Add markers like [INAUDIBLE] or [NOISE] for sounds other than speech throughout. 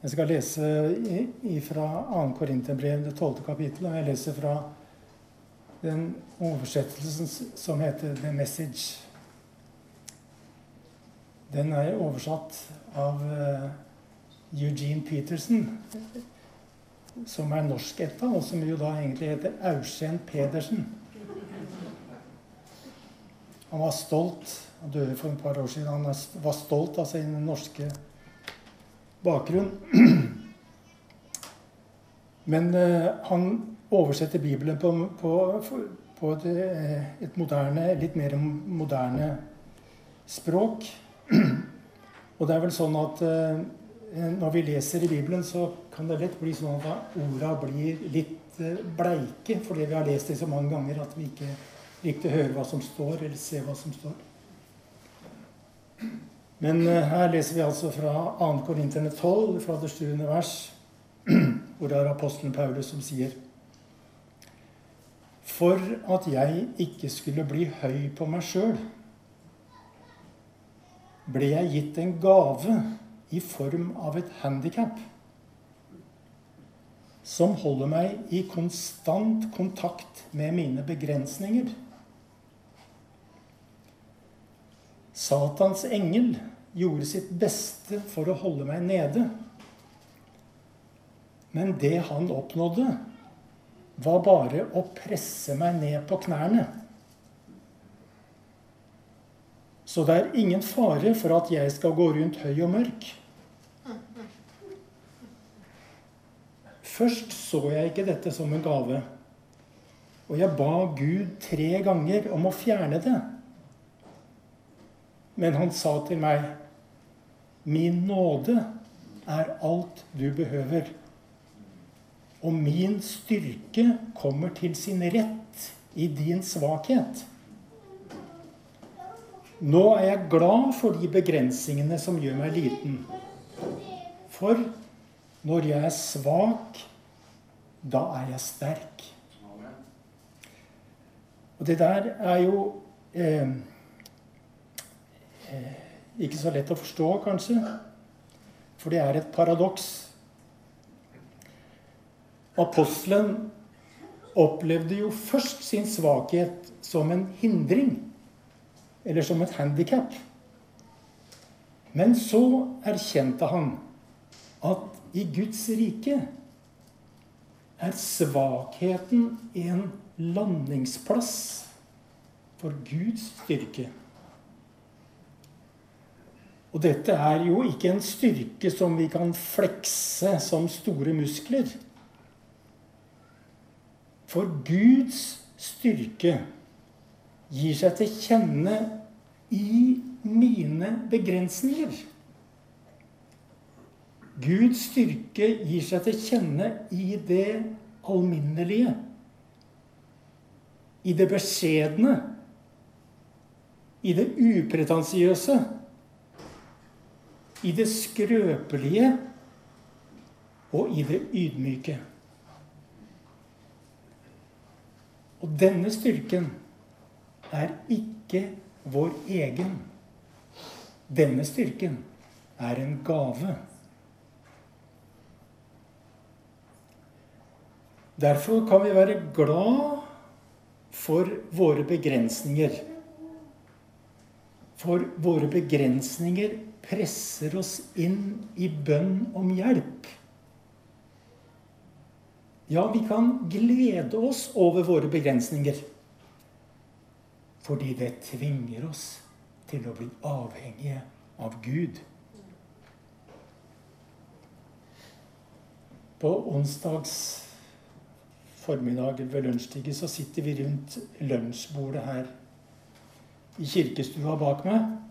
Jeg skal lese fra 2. Korinterbrev, det 12. kapittel, og jeg leser fra den oversettelsen som heter 'The Message'. Den er oversatt av eh, Eugene Peterson, som er norskætta, og som jo da egentlig heter Aursén Pedersen. Han var stolt Han døde for et par år siden. Han var stolt av sin norske bakgrunn. [CLEARS THROAT] Men uh, han oversetter Bibelen på, på, på et, eh, et, moderne, litt mer moderne språk. [CLEARS THROAT] Og det er vel sånn at uh, når vi leser i Bibelen, så kan det lett bli sånn at orda blir litt bleike fordi vi har lest det så mange ganger at vi ikke riktig høre hva som står, eller se hva som står. Men uh, her leser vi altså fra 2. Korinterne 12, fra det 7. vers, [CLEARS THROAT] hvor det er apostelen Paulus som sier For at jeg ikke skulle bli høy på meg sjøl, ble jeg gitt en gave i form av et handikap som holder meg i konstant kontakt med mine begrensninger. Satans engel gjorde sitt beste for å holde meg nede. Men det han oppnådde, var bare å presse meg ned på knærne. Så det er ingen fare for at jeg skal gå rundt høy og mørk. Først så jeg ikke dette som en gave, og jeg ba Gud tre ganger om å fjerne det. Men han sa til meg, 'Min nåde er alt du behøver.' Og min styrke kommer til sin rett i din svakhet. Nå er jeg glad for de begrensningene som gjør meg liten. For når jeg er svak, da er jeg sterk. Og det der er jo eh, Eh, ikke så lett å forstå, kanskje. For det er et paradoks. Apostelen opplevde jo først sin svakhet som en hindring. Eller som et handikap. Men så erkjente han at i Guds rike er svakheten en landingsplass for Guds styrke. Og dette er jo ikke en styrke som vi kan flekse som store muskler. For Guds styrke gir seg til kjenne i mine begrensninger. Guds styrke gir seg til kjenne i det alminnelige. I det beskjedne. I det upretensiøse i det skrøpelige og i det ydmyke. Og denne styrken er ikke vår egen. Denne styrken er en gave. Derfor kan vi være glad for våre begrensninger. For våre begrensninger presser oss inn i bønn om hjelp. Ja, vi kan glede oss over våre begrensninger. Fordi det tvinger oss til å bli avhengige av Gud. På onsdags formiddag ved lunsjtider så sitter vi rundt lunsjbordet her i kirkestua bak meg.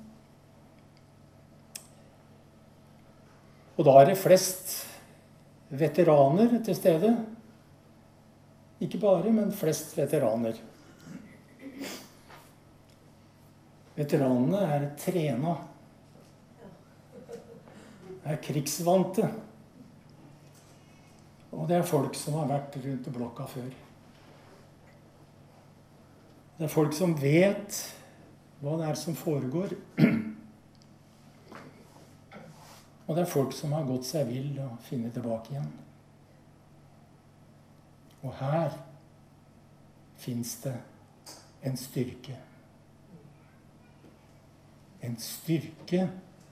Og da er det flest veteraner til stede. Ikke bare, men flest veteraner. Veteranene er trena. Er krigsvante. Og det er folk som har vært rundt blokka før. Det er folk som vet hva det er som foregår. Og det er folk som har gått seg vill og funnet tilbake igjen. Og her fins det en styrke. En styrke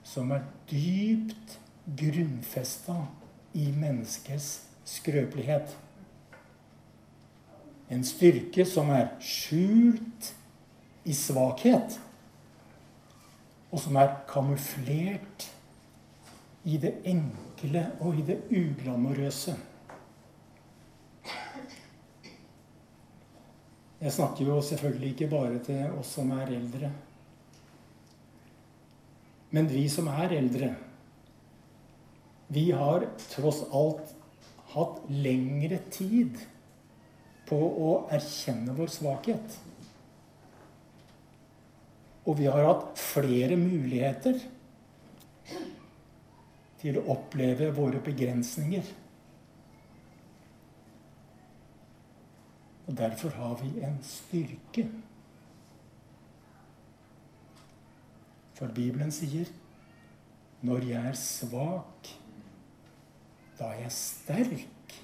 som er dypt grunnfesta i menneskets skrøpelighet. En styrke som er skjult i svakhet, og som er kamuflert i det enkle og i det uglamorøse. Jeg snakker jo selvfølgelig ikke bare til oss som er eldre. Men vi som er eldre, vi har tross alt hatt lengre tid på å erkjenne vår svakhet. Og vi har hatt flere muligheter til å oppleve våre begrensninger. Og derfor har vi en styrke. For Bibelen sier når jeg er svak, da er jeg sterk.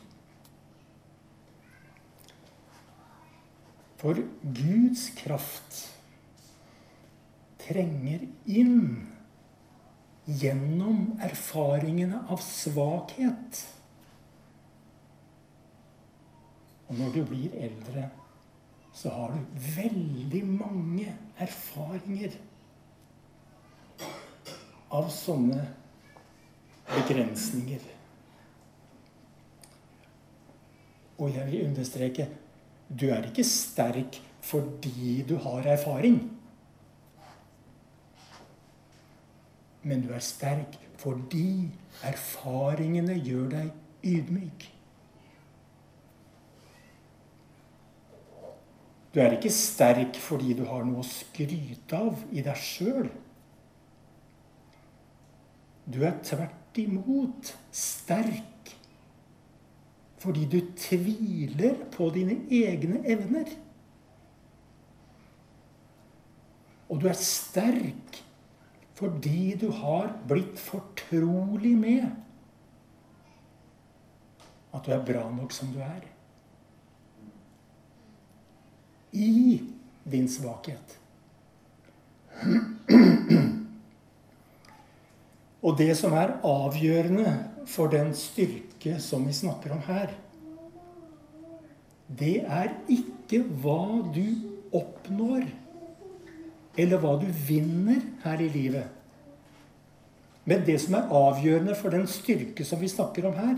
For Guds kraft trenger inn gjennom erfaringene av svakhet. Og når du blir eldre, så har du veldig mange erfaringer av sånne begrensninger. Og jeg vil understreke du er ikke sterk fordi du har erfaring. Men du er sterk fordi erfaringene gjør deg ydmyk. Du er ikke sterk fordi du har noe å skryte av i deg sjøl. Du er tvert imot sterk fordi du tviler på dine egne evner. Og du er sterk fordi du har blitt fortrolig med at du er bra nok som du er. I din svakhet. Og det som er avgjørende for den styrke som vi snakker om her, det er ikke hva du oppnår eller hva du vinner her i livet. Men det som er avgjørende for den styrke som vi snakker om her,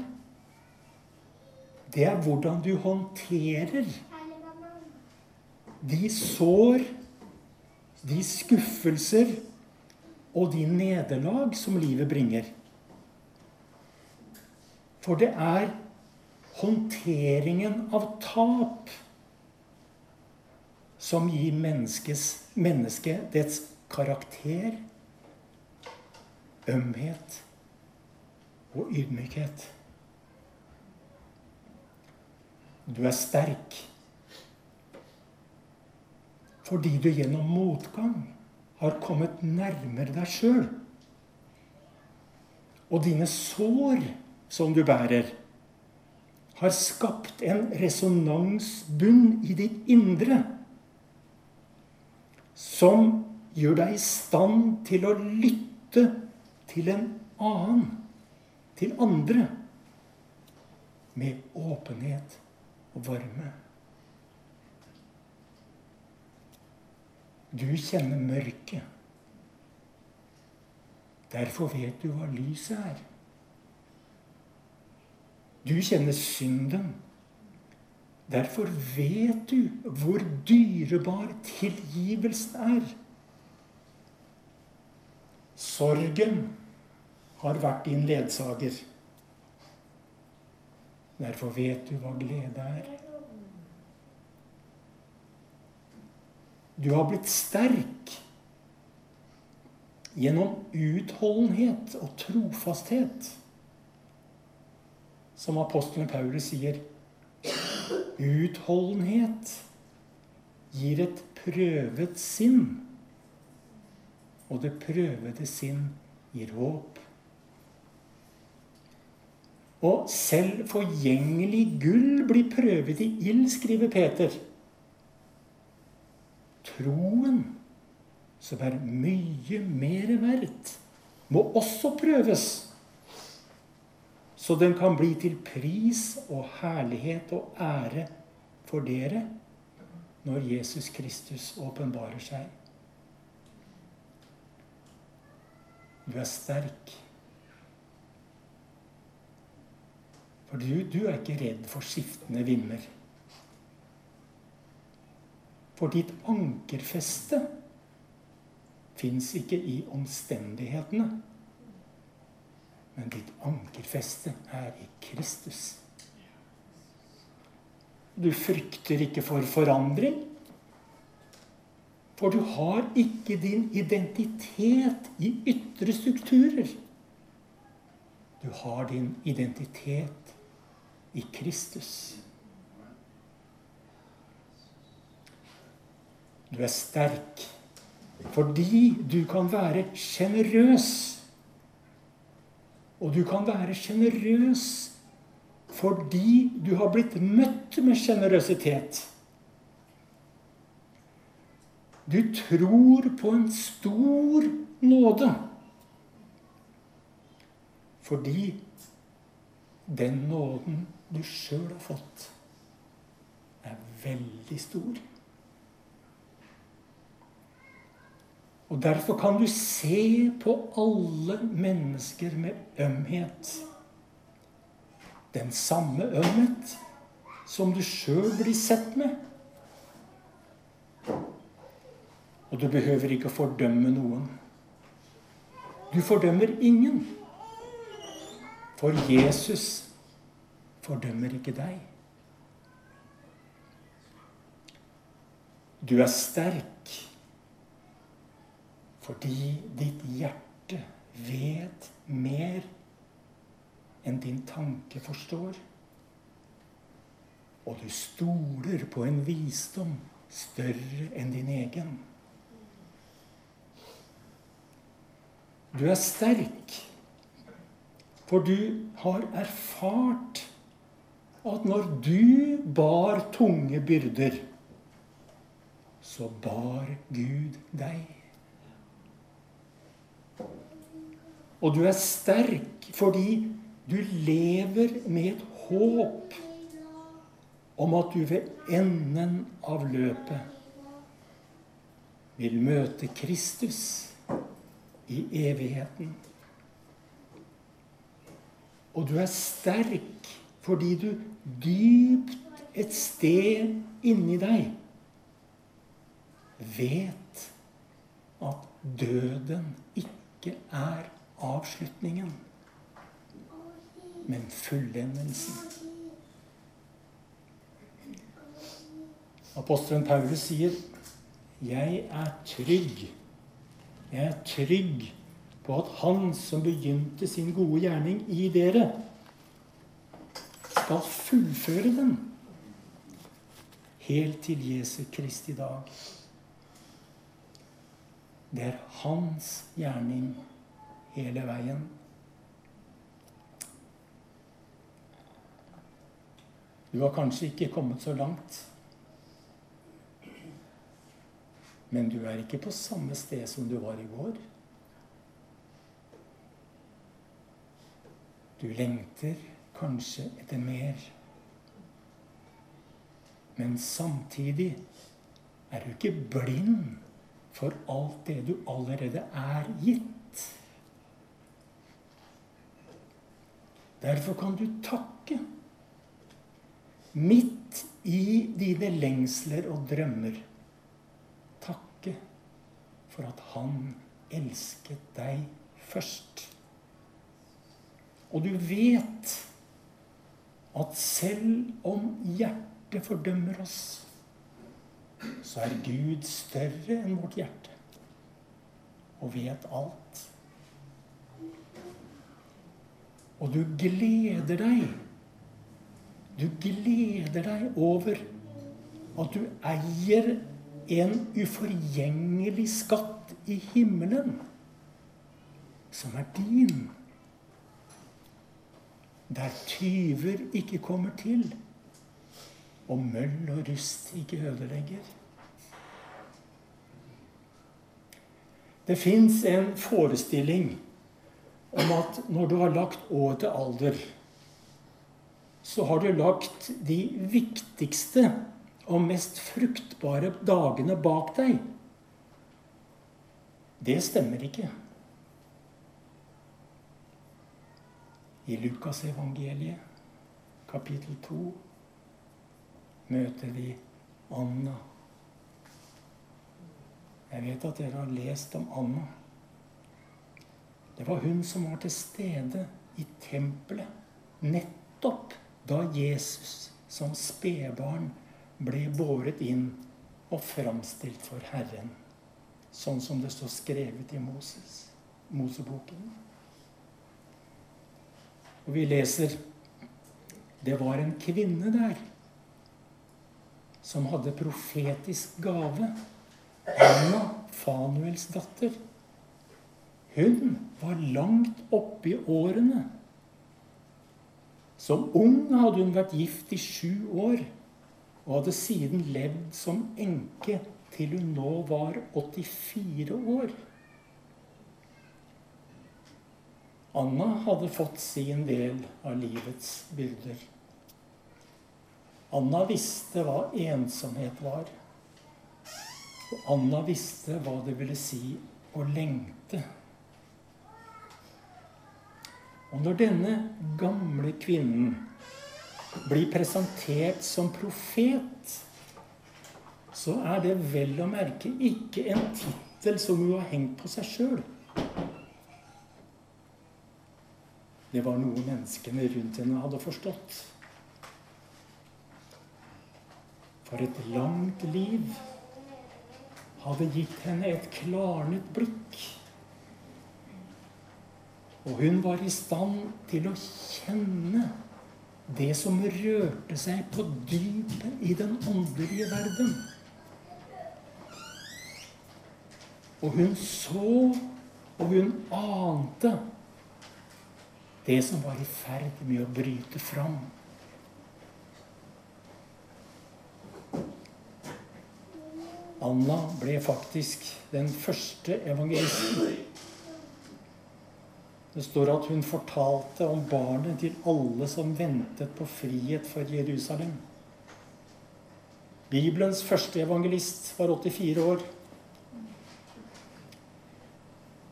det er hvordan du håndterer de sår, de skuffelser og de nederlag som livet bringer. For det er håndteringen av tap som gir mennesket dets karakter, ømhet og ydmykhet. Du er sterk fordi du gjennom motgang har kommet nærmere deg sjøl. Og dine sår som du bærer, har skapt en resonansbunn i ditt indre som gjør deg i stand til å lytte til en annen, til andre, med åpenhet og varme. Du kjenner mørket. Derfor vet du hva lyset er. Du kjenner synden. Derfor vet du hvor dyrebar tilgivelsen er. Sorgen har vært din ledsager. Derfor vet du hva glede er. Du har blitt sterk gjennom utholdenhet og trofasthet. Som apostelen Paulus sier Utholdenhet gir et prøvet sinn. Og det prøvede sinn gir håp. Og selv forgjengelig gull blir prøvet i ild, skriver Peter. Troen, som er mye mer verdt, må også prøves. Så den kan bli til pris og herlighet og ære for dere når Jesus Kristus åpenbarer seg. Du er sterk. For du, du er ikke redd for skiftende vinder. For ditt ankerfeste fins ikke i omstendighetene. Men ditt ankerfeste er i Kristus. Du frykter ikke for forandring. For du har ikke din identitet i ytre strukturer. Du har din identitet i Kristus. Du er sterk fordi du kan være sjenerøs. Og du kan være sjenerøs fordi du har blitt møtt med sjenerøsitet. Du tror på en stor nåde fordi den nåden du sjøl har fått, er veldig stor. Og Derfor kan du se på alle mennesker med ømhet. Den samme ømhet som du sjøl blir sett med. Og du behøver ikke å fordømme noen. Du fordømmer ingen. For Jesus fordømmer ikke deg. Du er sterk fordi ditt hjerte vet mer enn din tanke forstår. Og du stoler på en visdom større enn din egen. Du er sterk, for du har erfart at når du bar tunge byrder, så bar Gud deg. Og du er sterk fordi du lever med et håp om at du ved enden av løpet vil møte Kristus i evigheten. Og du er sterk fordi du dypt et sted inni deg vet at døden ikke er avslutningen, men fullendelsen. Apostelen Paulus sier, 'Jeg er trygg'. Jeg er trygg på at Han som begynte sin gode gjerning i dere, skal fullføre den helt til Jesu Kristi dag. Det er hans gjerning hele veien. Du har kanskje ikke kommet så langt. Men du er ikke på samme sted som du var i går. Du lengter kanskje etter mer. Men samtidig er du ikke blind for alt det du allerede er gitt. Derfor kan du takke. Midt i dine lengsler og drømmer. Takke for at han elsket deg først. Og du vet at selv om hjertet fordømmer oss, så er Gud større enn vårt hjerte og vet alt. Og du gleder deg. Du gleder deg over at du eier en uforgjengelig skatt i himmelen som er din. der tyver ikke kommer til, og møll og rust ikke ødelegger. Det fins en forestilling om at når du har lagt Å til alder, så har du lagt de viktigste og mest fruktbare dagene bak deg. Det stemmer ikke. I Lukasevangeliet, kapittel 2, møter vi Anna. Jeg vet at dere har lest om Anna. Det var hun som var til stede i tempelet nettopp da Jesus som spedbarn ble båret inn og framstilt for Herren, sånn som det står skrevet i Moses, Moseboken. Og vi leser det var en kvinne der som hadde profetisk gave. Anna, Fanuels datter. Hun var langt oppe i årene. Som ung hadde hun vært gift i sju år og hadde siden levd som enke til hun nå var 84 år. Anna hadde fått sin del av livets byrder. Anna visste hva ensomhet var. Og Anna visste hva det ville si å lengte. Og når denne gamle kvinnen blir presentert som profet, så er det vel å merke ikke en tittel som hun har hengt på seg sjøl. Det var noe menneskene rundt henne hadde forstått. For et langt liv hadde gitt henne et klarnet blikk. Og hun var i stand til å kjenne det som rørte seg på dypet i den åndelige verden. Og hun så, og hun ante det som var i ferd med å bryte fram. Anna ble faktisk den første evangelisten det står at hun fortalte om barnet til alle som ventet på frihet for Jerusalem. Bibelens første evangelist var 84 år.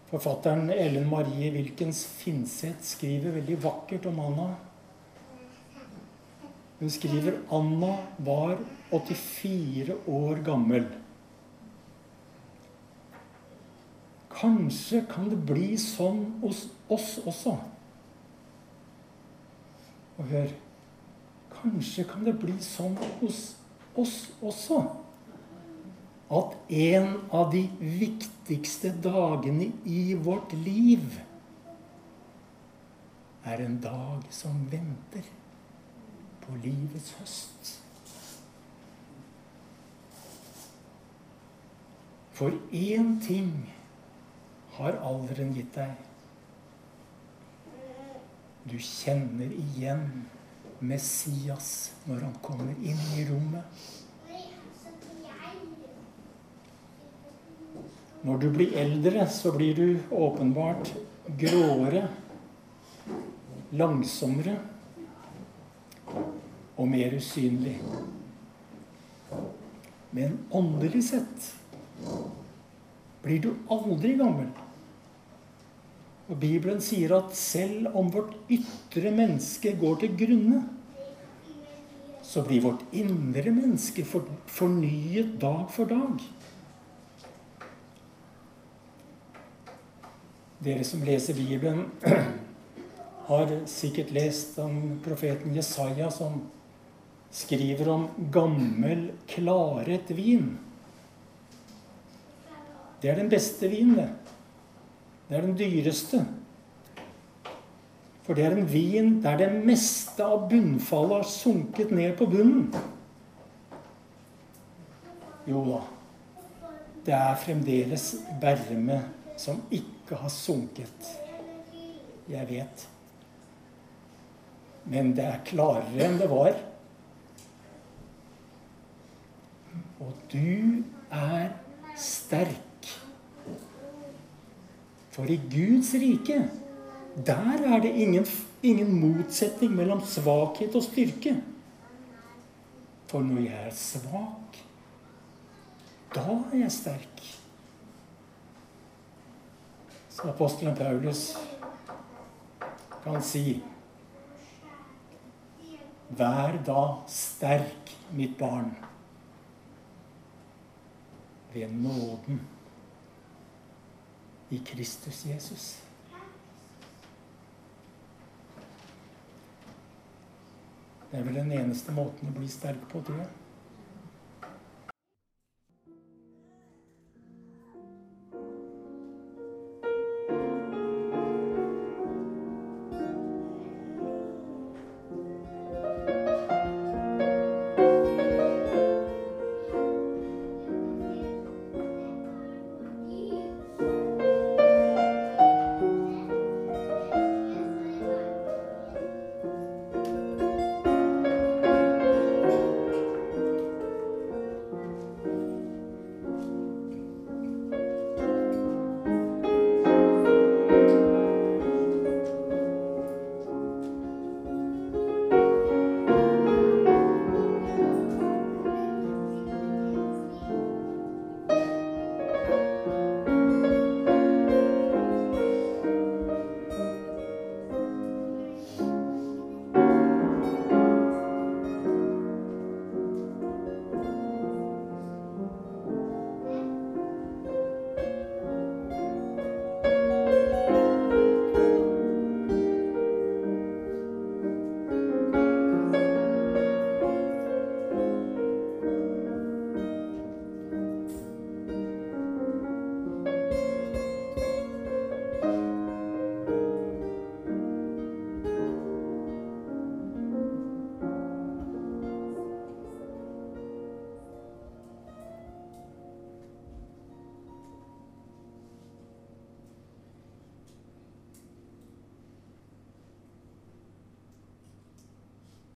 Forfatteren Ellen Marie Wilkens Finseth skriver veldig vakkert om Anna. Hun skriver Anna var 84 år gammel. Kanskje kan det bli sånn hos oss også. Og hør Kanskje kan det bli sånn hos oss også. At en av de viktigste dagene i vårt liv er en dag som venter på livets høst. For én ting har alderen gitt deg. Du kjenner igjen Messias når han kommer inn i rommet. Når du blir eldre, så blir du åpenbart gråere, langsommere og mer usynlig. Men åndelig sett blir du aldri gammel. Og Bibelen sier at selv om vårt ytre menneske går til grunne, så blir vårt indre menneske fornyet dag for dag. Dere som leser Bibelen, [CLEARS THROAT] har sikkert lest om profeten Jesaja som skriver om gammel, klaret vin. Det er den beste vinen, det. Det er den dyreste. For det er en vin der det meste av bunnfallet har sunket ned på bunnen. Jo da, det er fremdeles berme som ikke har sunket. Jeg vet. Men det er klarere enn det var. Og du er sterk. For i Guds rike, der er det ingen, ingen motsetning mellom svakhet og styrke. For når jeg er svak, da er jeg sterk. Så apostelen Paulus kan si Vær da sterk, mitt barn, ved nåden i Kristus Jesus. Det er vel den eneste måten å bli sterk på, tror jeg.